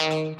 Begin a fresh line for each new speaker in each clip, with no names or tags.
Transparency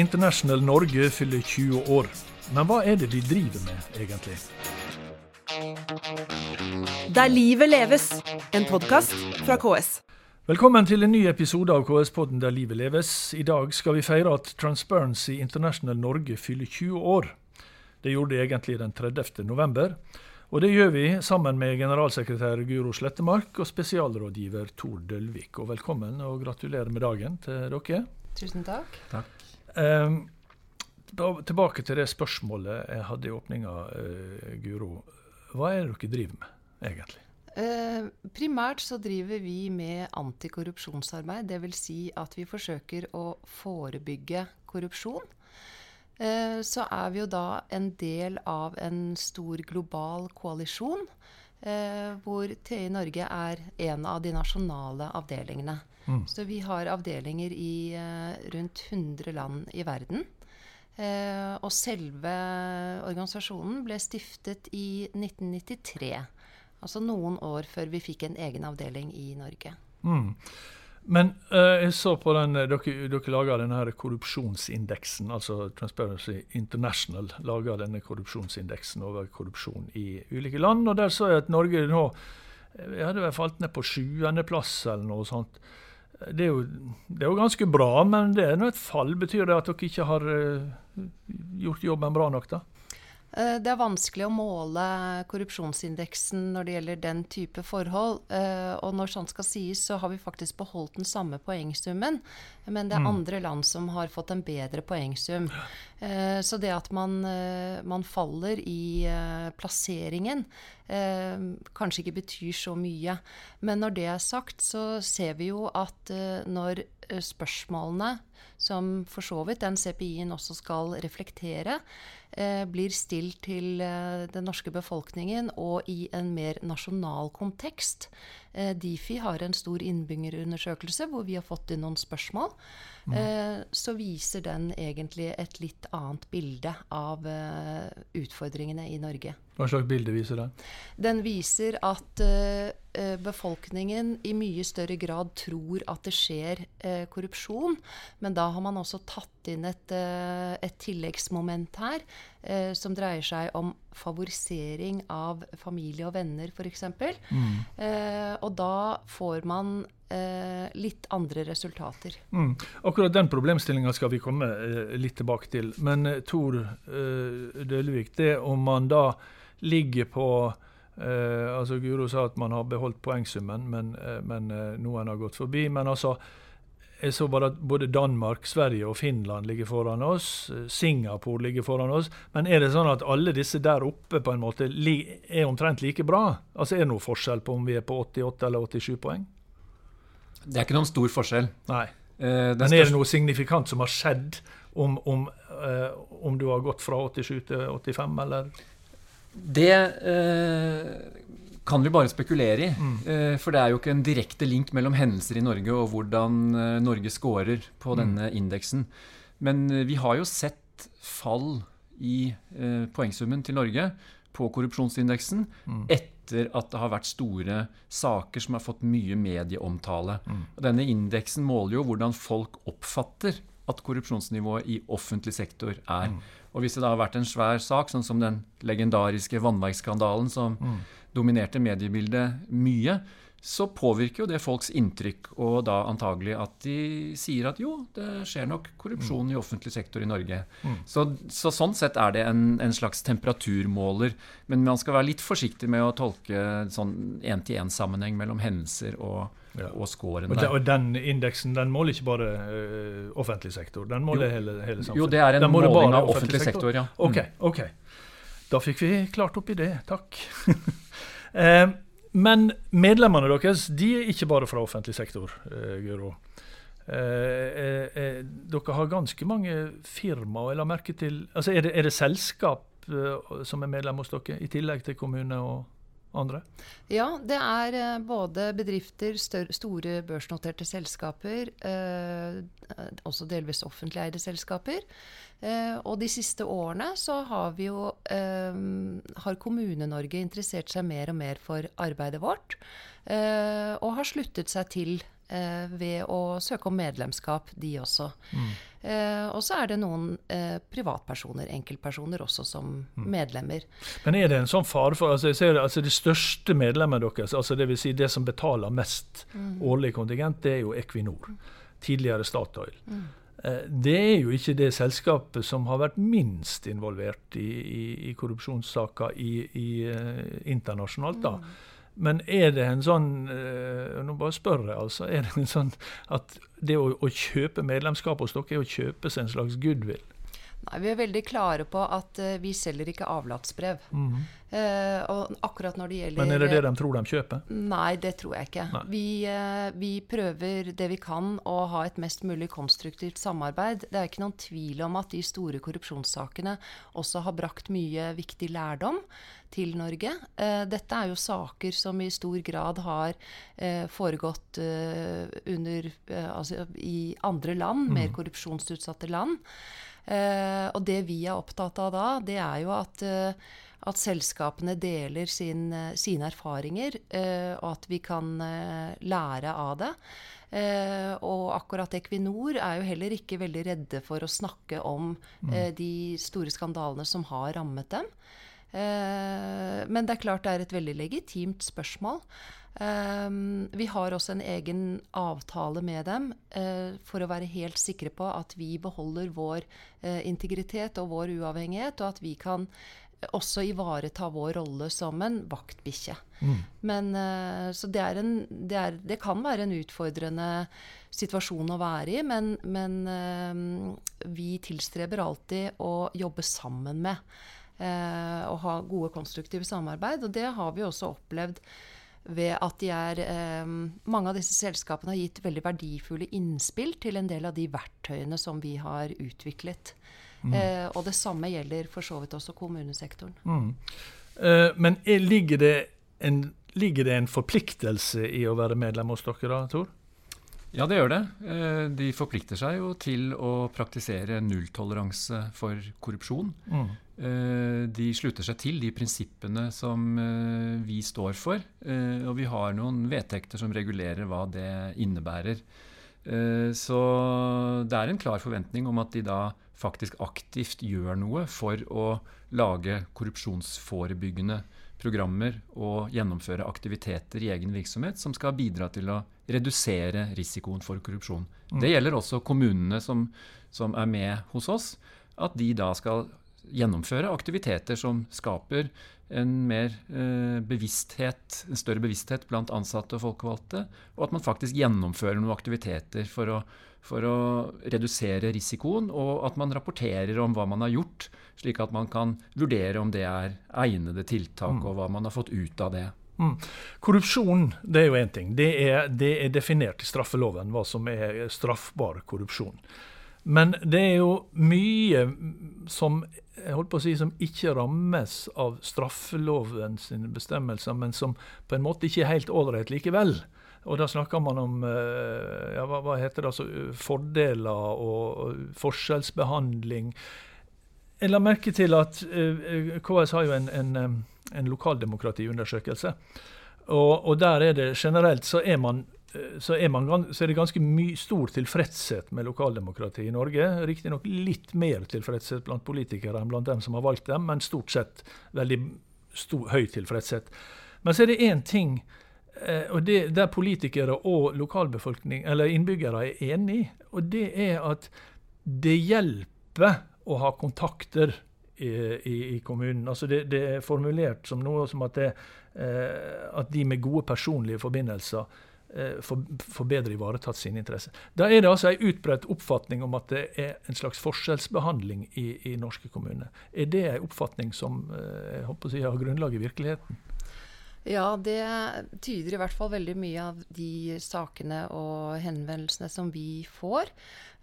International Norge fyller 20 år. Men hva er det de driver med, egentlig?
Der livet leves, en podkast fra KS.
Velkommen til en ny episode av KS-podden Der livet leves. I dag skal vi feire at Transparency International Norge fyller 20 år. Det gjorde de egentlig den 30. november. Og det gjør vi sammen med generalsekretær Guro Slettemark og spesialrådgiver Tor Dølvik. Og velkommen og gratulerer med dagen til dere.
Tusen takk.
Takk.
Um, tilbake til det spørsmålet jeg hadde i åpninga, uh, Guro. Hva er det dere driver med, egentlig?
Eh, primært så driver vi med antikorrupsjonsarbeid. Dvs. Si at vi forsøker å forebygge korrupsjon. Eh, så er vi jo da en del av en stor global koalisjon. Eh, hvor TI Norge er en av de nasjonale avdelingene. Mm. Så vi har avdelinger i rundt 100 land i verden. Og selve organisasjonen ble stiftet i 1993. Altså noen år før vi fikk en egen avdeling i Norge.
Mm. Men uh, jeg så på den, dere, dere laga denne korrupsjonsindeksen. altså Transparency International lager denne korrupsjonsindeksen over korrupsjon i ulike land. Og der så jeg at Norge nå jeg hadde vel falt ned på sjuendeplass eller noe sånt det er, jo, det er jo ganske bra, men det er nå et fall. Betyr det at dere ikke har uh, gjort jobben bra nok, da?
Eh, det er vanskelig å måle korrupsjonsindeksen når det gjelder den type forhold. Eh, og når sånt skal sies, så har vi faktisk beholdt den samme poengsummen. Men det er mm. andre land som har fått en bedre poengsum. Så det at man, man faller i plasseringen, kanskje ikke betyr så mye. Men når det er sagt, så ser vi jo at når spørsmålene, som for så vidt den CPI-en også skal reflektere, Eh, blir stilt til eh, den norske befolkningen og i en mer nasjonal kontekst. Eh, Difi har en stor innbyggerundersøkelse hvor vi har fått inn noen spørsmål. Mm. Så viser den egentlig et litt annet bilde av utfordringene i Norge.
Hva slags bilde viser den?
Den viser at befolkningen i mye større grad tror at det skjer korrupsjon. Men da har man også tatt inn et, et tilleggsmoment her eh, som dreier seg om favorisering av familie og venner, f.eks. Mm. Eh, og da får man eh, litt andre resultater.
Mm. Akkurat den problemstillinga skal vi komme eh, litt tilbake til. Men eh, Tor eh, Dølvik, det om man da ligger på altså Guro sa at man har beholdt poengsummen, men, men noen har gått forbi. Men altså jeg så bare at både Danmark, Sverige og Finland ligger foran oss. Singapore ligger foran oss. Men er det sånn at alle disse der oppe på en måte er omtrent like bra? Altså Er det noe forskjell på om vi er på 88 eller 87 poeng?
Det er ikke noen stor forskjell.
Nei. Eh, Men er det noe signifikant som har skjedd om, om, eh, om du har gått fra 87 til 85, eller?
Det eh, kan vi bare spekulere i. Mm. Eh, for det er jo ikke en direkte link mellom hendelser i Norge og hvordan eh, Norge scorer på mm. denne indeksen. Men eh, vi har jo sett fall i poengsummen til Norge på korrupsjonsindeksen mm. etter at det har vært store saker som har fått mye medieomtale. Mm. Og denne indeksen måler jo hvordan folk oppfatter at korrupsjonsnivået i offentlig sektor er. Mm. Og hvis det da har vært en svær sak, sånn som den legendariske vannverksskandalen som mm dominerte mediebildet mye, så påvirker jo det folks inntrykk, og da antagelig at de sier at jo, det skjer nok korrupsjon i offentlig sektor i Norge. Mm. Så, så, sånn sett er det en, en, slags temperaturmåler. Men man skal være litt forsiktig med å tolke sånn én-til-én-sammenheng mellom hendelser og, ja. og scoren.
Og, og, den indeksen den måler ikke bare uh, offentlig sektor, den måler jo, hele, hele, samfunnet?
Jo, det er en måling av offentlig sektor, sektor ja.
Mm. Ok, ok. Da fikk vi klart opp i det. Takk. Eh, men medlemmene deres de er ikke bare fra offentlig sektor, eh, Guro. Eh, eh, eh dere har ganske mange firmaer. Jeg la merke til, altså er det, er det selskap eh, som er medlem hos dere, i tillegg til kommune og andre?
Ja, det er eh, både bedrifter, store børsnoterte selskaper, eh, også delvis offentlig eide selskaper. Eh, og de siste årene så har vi jo eh, har Kommune-Norge interessert seg mer og mer for arbeidet vårt. Eh, og har sluttet seg til ved å søke om medlemskap, de også. Mm. Eh, og så er det noen eh, privatpersoner, enkeltpersoner, også som mm. medlemmer.
Men er det en sånn fare for altså, jeg ser, altså Det største medlemmet deres, altså dvs. Si det som betaler mest mm. årlig kontingent, det er jo Equinor. Tidligere Statoil. Mm. Eh, det er jo ikke det selskapet som har vært minst involvert i, i, i korrupsjonssaker i, i, uh, internasjonalt. da. Men er det en sånn uh, Nå bare spør jeg, altså. Er det en sånn at det å, å kjøpe medlemskap hos dere er å kjøpe seg en slags goodwill?
Nei, Vi er veldig klare på at uh, vi selger ikke avlatsbrev. Mm -hmm. uh, og akkurat når det gjelder
Men er det det de tror de kjøper?
Nei, det tror jeg ikke. Vi, uh, vi, prøver det vi kan å ha et mest mulig konstruktivt samarbeid. Det er ikke noen tvil om at de store korrupsjonssakene også har brakt mye viktig lærdom til Norge. dette er jo saker som i stor grad har foregått under, altså, i andre land, mer mhm. korrupsjonsutsatte land. Og det vi er opptatt av da, det er jo at, at selskapene deler sin, sine erfaringer, og at vi kan lære av det. og akkurat Equinor er jo heller ikke veldig redde for å snakke om mm. de store skandalene som har rammet dem. Men det er klart det er et veldig legitimt spørsmål. Um, vi har også en egen avtale med dem uh, for å være helt sikre på at vi beholder vår integritet og vår uavhengighet, og at vi kan også ivareta vår rolle som en vaktbikkje. Mm. Men, så det, en, det, er, det, kan være en utfordrende situasjon å være i, men, men vi tilstreber alltid å jobbe sammen med. Og ha gode, konstruktive samarbeid. Og det har vi også opplevd ved at de er eh, Mange av disse selskapene har gitt veldig verdifulle innspill til en del av de verktøyene som vi har utviklet. Mm. Eh, og det samme gjelder for så vidt også kommunesektoren. Mm.
Eh, men er, ligger, det en, ligger, det en, forpliktelse i å være medlem hos dere da, Tor?
Ja, det gjør det. Eh, de forplikter seg jo til å praktisere nulltoleranse for korrupsjon. Mm. Eh, de slutter seg til de prinsippene som eh, vi står for. Og vi har noen vedtekter som regulerer hva det innebærer. Så det er en klar forventning om at de da faktisk aktivt gjør noe for å lage korrupsjonsforebyggende programmer og gjennomføre aktiviteter i egen virksomhet som skal bidra til å redusere risikoen for korrupsjon. Mm. Det gjelder også kommunene som, som, er med hos oss. At de da skal gjennomføre aktiviteter som skaper en, mer, eh, bevissthet, en større bevissthet blant ansatte og folkevalgte. Og at man faktisk gjennomfører noen aktiviteter for å, for å redusere risikoen. Og at man rapporterer om hva man har gjort, slik at man kan vurdere om det er egnede tiltak, mm. og hva man har fått ut av det.
Mm. Korrupsjon det er jo én ting. Det er, det er, definert i straffeloven hva som er straffbar korrupsjon. Men det er jo mye som jeg holdt på å si, som ikke rammes av straffeloven sine bestemmelser, men som på en måte ikke er helt ålreit likevel. Og da snakker man om eh, ja, hva, hva, heter det, altså, fordeler og, forskjellsbehandling. Jeg la merke til at eh, KS har jo en, en en lokaldemokratiundersøkelse. Og, og, der er det generelt så er, man, eh, så er, man, så er det ganske stor tilfredshet med lokaldemokrati i Norge. Riktignok litt mer tilfredshet blant politikere enn blant dem som har valgt dem, men stort sett veldig stor, høy tilfredshet. Men så er det én ting eh, og det, der politikere og lokalbefolkning, eller innbyggere er enig, og det er at det hjelper å ha kontakter i, i, kommunen. Altså det, det, er formulert som noe som at, det, eh, at de med gode personlige forbindelser eh, får, får, bedre ivaretatt sine interesser. Da er det altså en utbredt oppfatning om at det er en slags forskjellsbehandling i, i norske kommuner. Er det en oppfatning som eh, jeg håper å si, har grunnlag i virkeligheten?
Ja, det tyder i hvert fall veldig mye av de sakene og henvendelsene som vi får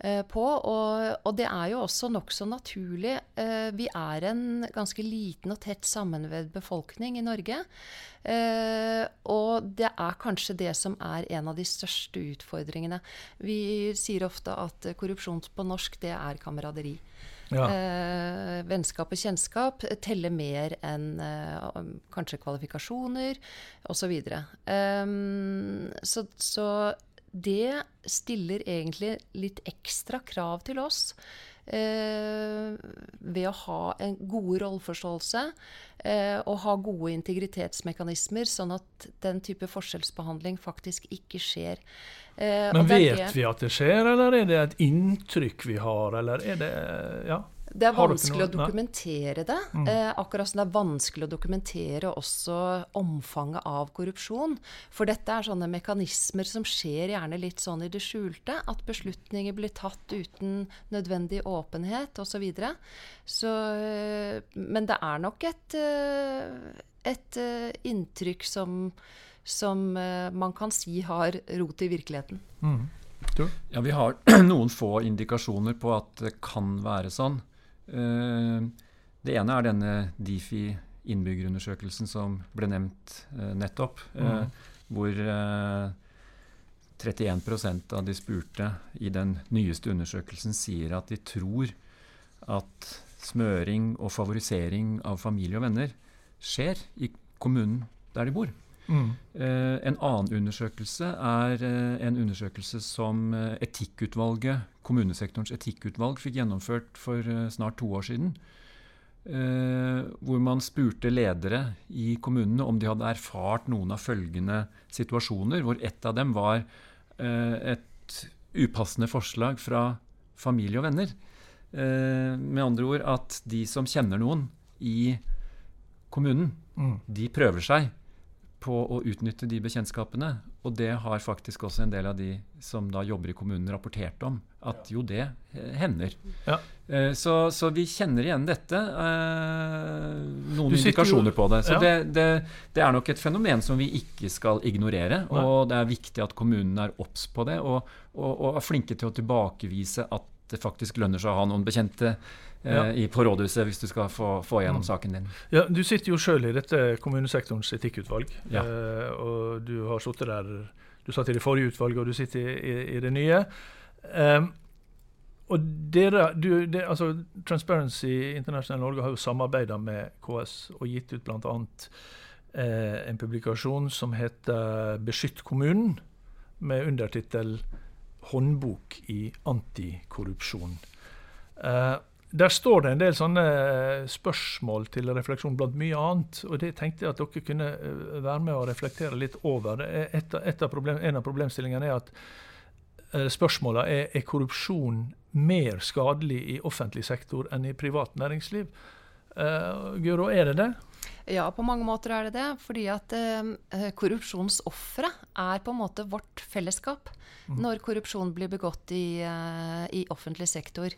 eh, på. Og, og, det er jo også nokså naturlig. Eh, vi er en ganske liten og tett sammenvevd befolkning i Norge. Eh, og det er kanskje det som er en av de største utfordringene. Vi sier ofte at korrupsjon på norsk, det er kameraderi. Ja. Eh, vennskap og kjennskap teller mer enn eh, kanskje kvalifikasjoner osv. Så, um, så Så det stiller egentlig litt ekstra krav til oss. Eh, ved å ha en god rolleforståelse eh, og ha gode integritetsmekanismer, sånn at den type forskjellsbehandling faktisk ikke skjer.
Eh, Men vet vi at det skjer, eller er det et inntrykk vi har, eller er det Ja.
Det er vanskelig å dokumentere det. Mm. Eh, akkurat som det er vanskelig å dokumentere også omfanget av korrupsjon. For dette er sånne mekanismer som skjer gjerne litt sånn i det skjulte. At beslutninger blir tatt uten nødvendig åpenhet osv. Så videre. så, eh, men det er nok et, eh, et eh, inntrykk som som uh, man kan si har rot i virkeligheten. Mm.
Ja, Vi har noen få indikasjoner på at det kan være sånn. Uh, det ene er denne Difi innbyggerundersøkelsen som ble nevnt uh, nettopp. Mm. Hvor 31% av de spurte i den nyeste undersøkelsen sier at de tror at smøring og favorisering av familie og venner skjer i kommunen der de bor. Mm. Eh, en annen undersøkelse er eh, en undersøkelse som eh, etikkutvalget, kommunesektorens etikkutvalg fikk gjennomført for snart to år siden. hvor man spurte ledere i kommunene om de hadde erfart noen av følgende situasjoner, hvor ett av dem var et upassende forslag fra familie og venner. med andre ord at de som kjenner noen i kommunen, mm. de prøver seg på å utnytte de bekjentskapene. Og det har faktisk også en del av de som da jobber i kommunen, rapportert om. At jo, det hender. Ja. Eh, så, så, vi kjenner igjen dette. Eh, noen indikasjoner jo, på det. Så ja. det, det, det, er nok et fenomen som vi ikke skal ignorere. Nei. Og det er viktig at kommunene er obs på det, og, og, og er flinke til å tilbakevise at det faktisk lønner seg å ha noen bekjente ja. Eh, i, på rådhuset hvis du skal få, få gjennom mm. saken din.
Ja, Du sitter jo sjøl i dette kommunesektorens etikkutvalg. Ja. Eh, og du har sittet der Du satt i det forrige utvalget, og du sitter i, i, i det nye. Um, og dere, du, det, altså Transparency International Norge har jo samarbeida med KS og gitt ut bl.a. Eh, en publikasjon som heter 'Beskytt kommunen', med undertittel 'Håndbok i antikorrupsjon'. Eh, der står det en del sånne eh, spørsmål til refleksjon blant mye annet. og Det tenkte jeg at dere kunne eh, være med og reflektere litt over. Et, et av problem, en av problemstillingene er at spørsmålet spørsmåla er er korrupsjon mer skadelig i offentlig sektor enn i privat næringsliv. Uh, Guro, er det det?
Ja, på mange måter er det det. Fordi at eh, korrupsjonsofre er på en måte vårt fellesskap mm. når korrupsjon blir begått i, eh, i, offentlig sektor.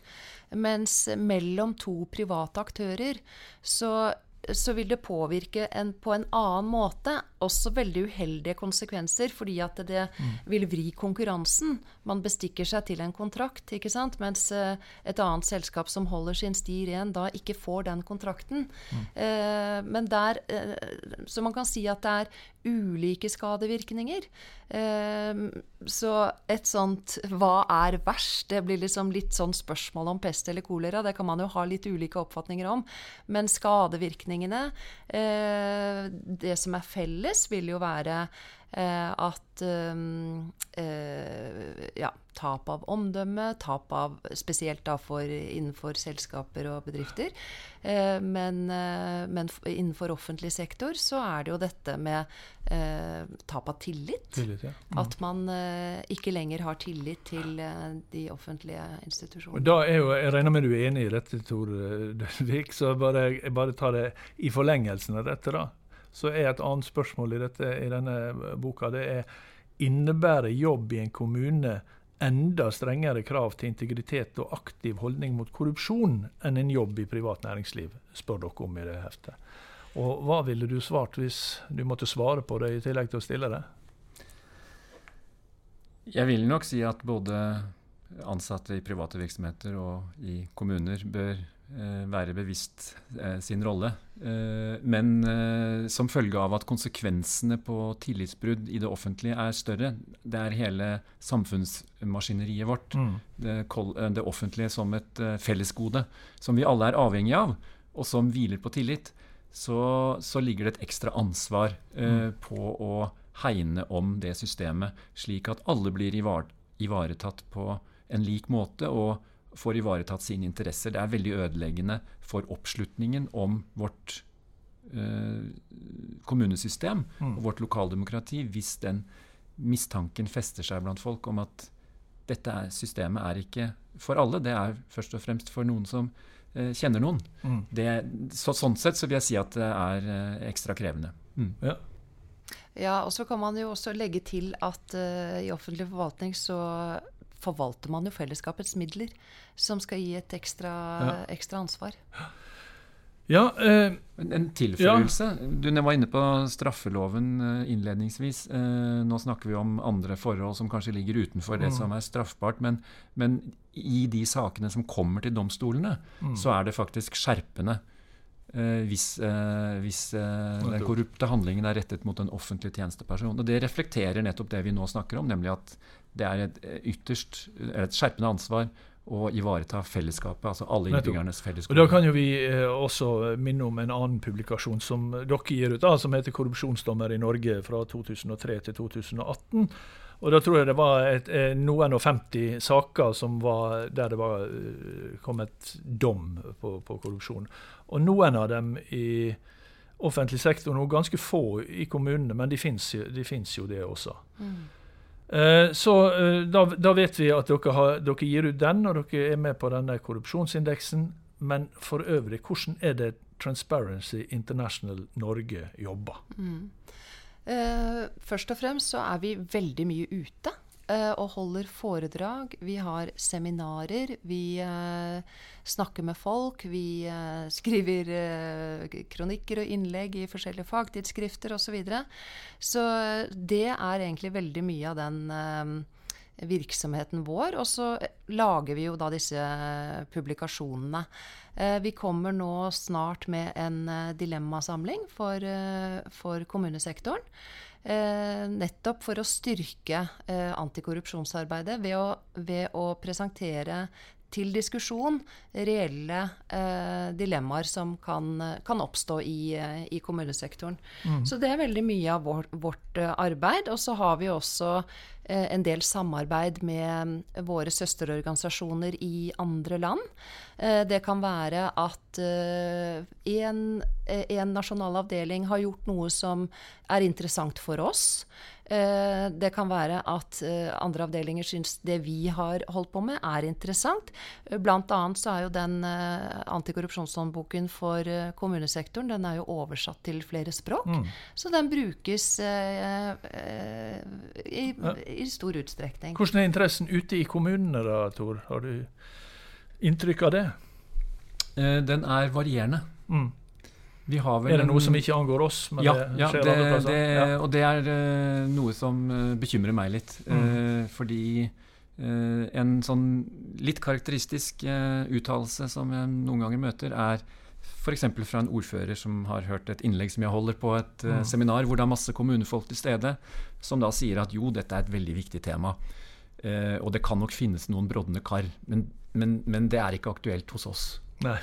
Mens mellom to private aktører så så vil det påvirke en, på en annen måte. Også veldig uheldige konsekvenser, fordi at det mm. vil vri konkurransen. Man bestikker seg til en kontrakt, ikke sant? mens uh, et annet selskap som holder sin sti ren, da ikke får den kontrakten. Mm. Eh, men der, eh, Så man kan si at det er ulike skadevirkninger. så et sånt hva er verst? Det blir liksom litt sånn spørsmål om pest eller kolera. Det kan man jo ha litt ulike oppfatninger om. Men skadevirkninger retningene. Eh, det som er felles, vil jo være at eh, ja, tap av omdømme, tap av Spesielt da for, innenfor selskaper og bedrifter. Eh, men, eh, men, innenfor offentlig sektor så er det jo dette med eh, tap av tillit. tillit ja. mm. At man eh, ikke lenger har tillit til eh, de offentlige institusjonene.
Da er jo, Jeg regner med du er enig i dette, Tor Dølvik. Så bare, jeg bare tar det i forlengelsen av dette. da. Så er et annet spørsmål i, dette, i denne boka det er innebærer jobb i en kommune enda strengere krav til integritet og aktiv holdning mot korrupsjon enn en jobb i privat næringsliv, spør dere om i det heftet. Og hva ville du svart hvis du måtte svare på det, i tillegg til å stille det?
Jeg vil nok si at både ansatte i private virksomheter og i kommuner bør være bevisst eh, sin rolle. Eh, men eh, som følge av at konsekvensene på tillitsbrudd i det offentlige er større, det er hele samfunnsmaskineriet vårt, mm. det, eh, det, offentlige som et eh, fellesgode, som vi alle er avhengig av, og som hviler på tillit, så, så ligger det et ekstra ansvar mm. på å hegne om det systemet, slik at alle blir ivaretatt på en lik måte og får ivaretatt sine interesser. Det er veldig ødeleggende for oppslutningen om vårt eh, kommunesystem mm. og vårt lokaldemokrati hvis den mistanken fester seg blant folk om at dette er, systemet er ikke for alle. Det er først og fremst for noen som eh, kjenner noen. Mm. Det, så, sånn sett så vil jeg si at det er eh, ekstra krevende. Mm.
Ja. Ja, og så kan man jo også legge til at uh, i offentlig forvaltning så forvalter man jo fellesskapets midler, som skal gi et ekstra, ja. ekstra ansvar.
Ja, eh,
en tilføyelse. Ja. Du var inne på straffeloven eh, innledningsvis. Eh, nå snakker vi om andre forhold som kanskje ligger utenfor det mm. som er straffbart. Men, men, i de sakene som kommer til domstolene, mm. så er det faktisk skjerpende. Eh, hvis, eh, hvis eh, den korrupte handlingen er rettet mot en offentlig tjenesteperson. Og Det reflekterer nettopp det vi nå snakker om, nemlig at det er et ytterst et skjerpende ansvar å ivareta fellesskapet, altså alle innbyggernes fellesskap.
Og Da kan jo vi eh, også minne om en annen publikasjon som dere gir ut, da, som heter 'Korrupsjonsdommer i Norge' fra 2003 til 2018. Og Da tror jeg det var et, noen og 50 saker var, der det var kommet dom på, på korrupsjon. Og noen av dem i offentlig sektor, og ganske få i kommunene, men de fins jo det også. Mm. Eh, så eh, da, da, vet vi at dere, har, dere, gir ut den, og dere er med på denne korrupsjonsindeksen. Men for øvrig, hvordan er det Transparency International Norge jobber? Mm.
Uh, først og fremst så er vi veldig mye ute. Eh, og holder foredrag. Vi har seminarer. Vi eh, snakker med folk. Vi eh, skriver kronikker og innlegg i forskjellige fagtidsskrifter osv. Så, videre. så det er egentlig veldig mye av den virksomheten vår. Og så lager vi jo da disse publikasjonene. Vi kommer nå snart med en dilemmasamling for, for kommunesektoren. Eh, nettopp for å styrke eh, antikorrupsjonsarbeidet ved å, ved å presentere til diskusjon reelle eh, dilemmaer som kan, kan oppstå i, eh, i kommunesektoren. Mm. Så det er veldig mye av vår, vårt uh, arbeid. Og så har vi også eh, en del samarbeid med våre søsterorganisasjoner i andre land. Eh, det kan være at en, en nasjonal avdeling har gjort noe som er interessant for oss. Eh, det kan være at eh, andre avdelinger syns det vi har holdt på med, er interessant. Blant annet så er jo den eh, antikorrupsjonshåndboken for kommunesektoren den er jo oversatt til flere språk. Mm. Så den brukes i, i, stor utstrekning.
Hvordan er interessen ute i kommunene da, Tor? Har du inntrykk av det?
Den er varierende. Mm
er det noe som ikke angår oss?
ja, det, ja, det, det, ja, og det er uh, noe som uh, bekymrer meg litt. Mm. Uh, fordi en sånn litt karakteristisk uttalelse som jeg noen ganger møter, er f.eks. fra en ordfører som har hørt et innlegg som jeg holder på et mm. seminar hvor det er masse kommunefolk til stede, som da sier at jo, dette er et veldig viktig tema. og det kan nok finnes noen brodne kar, men, men, men det er ikke aktuelt hos oss. Nei.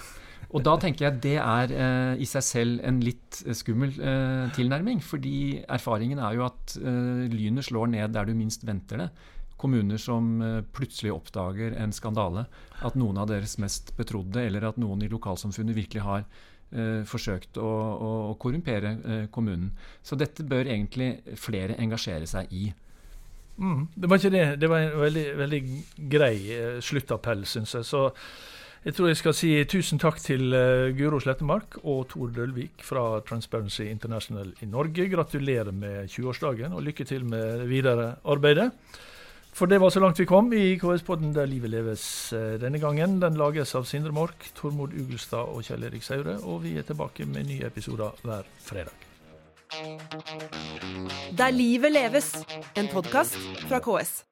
Og da tenker jeg at det er eh, i seg selv en litt eh, skummel eh, tilnærming. Fordi erfaringen er jo at eh, lynet slår ned der du minst venter det. Kommuner som eh, plutselig oppdager en skandale. At noen av deres mest betrodde, eller at noen i lokalsamfunnet virkelig har eh, forsøkt å, å, å korrumpere kommunen. Så dette bør egentlig flere engasjere seg i.
Mm, det var ikke det. Det var en veldig, veldig grei sluttappell, syns jeg. Så jeg tror jeg skal si tusen takk til uh, Guro Slettemark og Tor Dølvik fra Transparency International i Norge. Gratulerer med 20-årsdagen, og lykke til med videre arbeidet. For det var så langt vi kom i KS-podden Der livet leves eh, denne gangen. Den lages av Sindre Mork, Tormod Ugelstad og Kjell Erik Saure. Og vi er tilbake med nye episoder hver fredag.
Der livet leves, en podkast fra KS.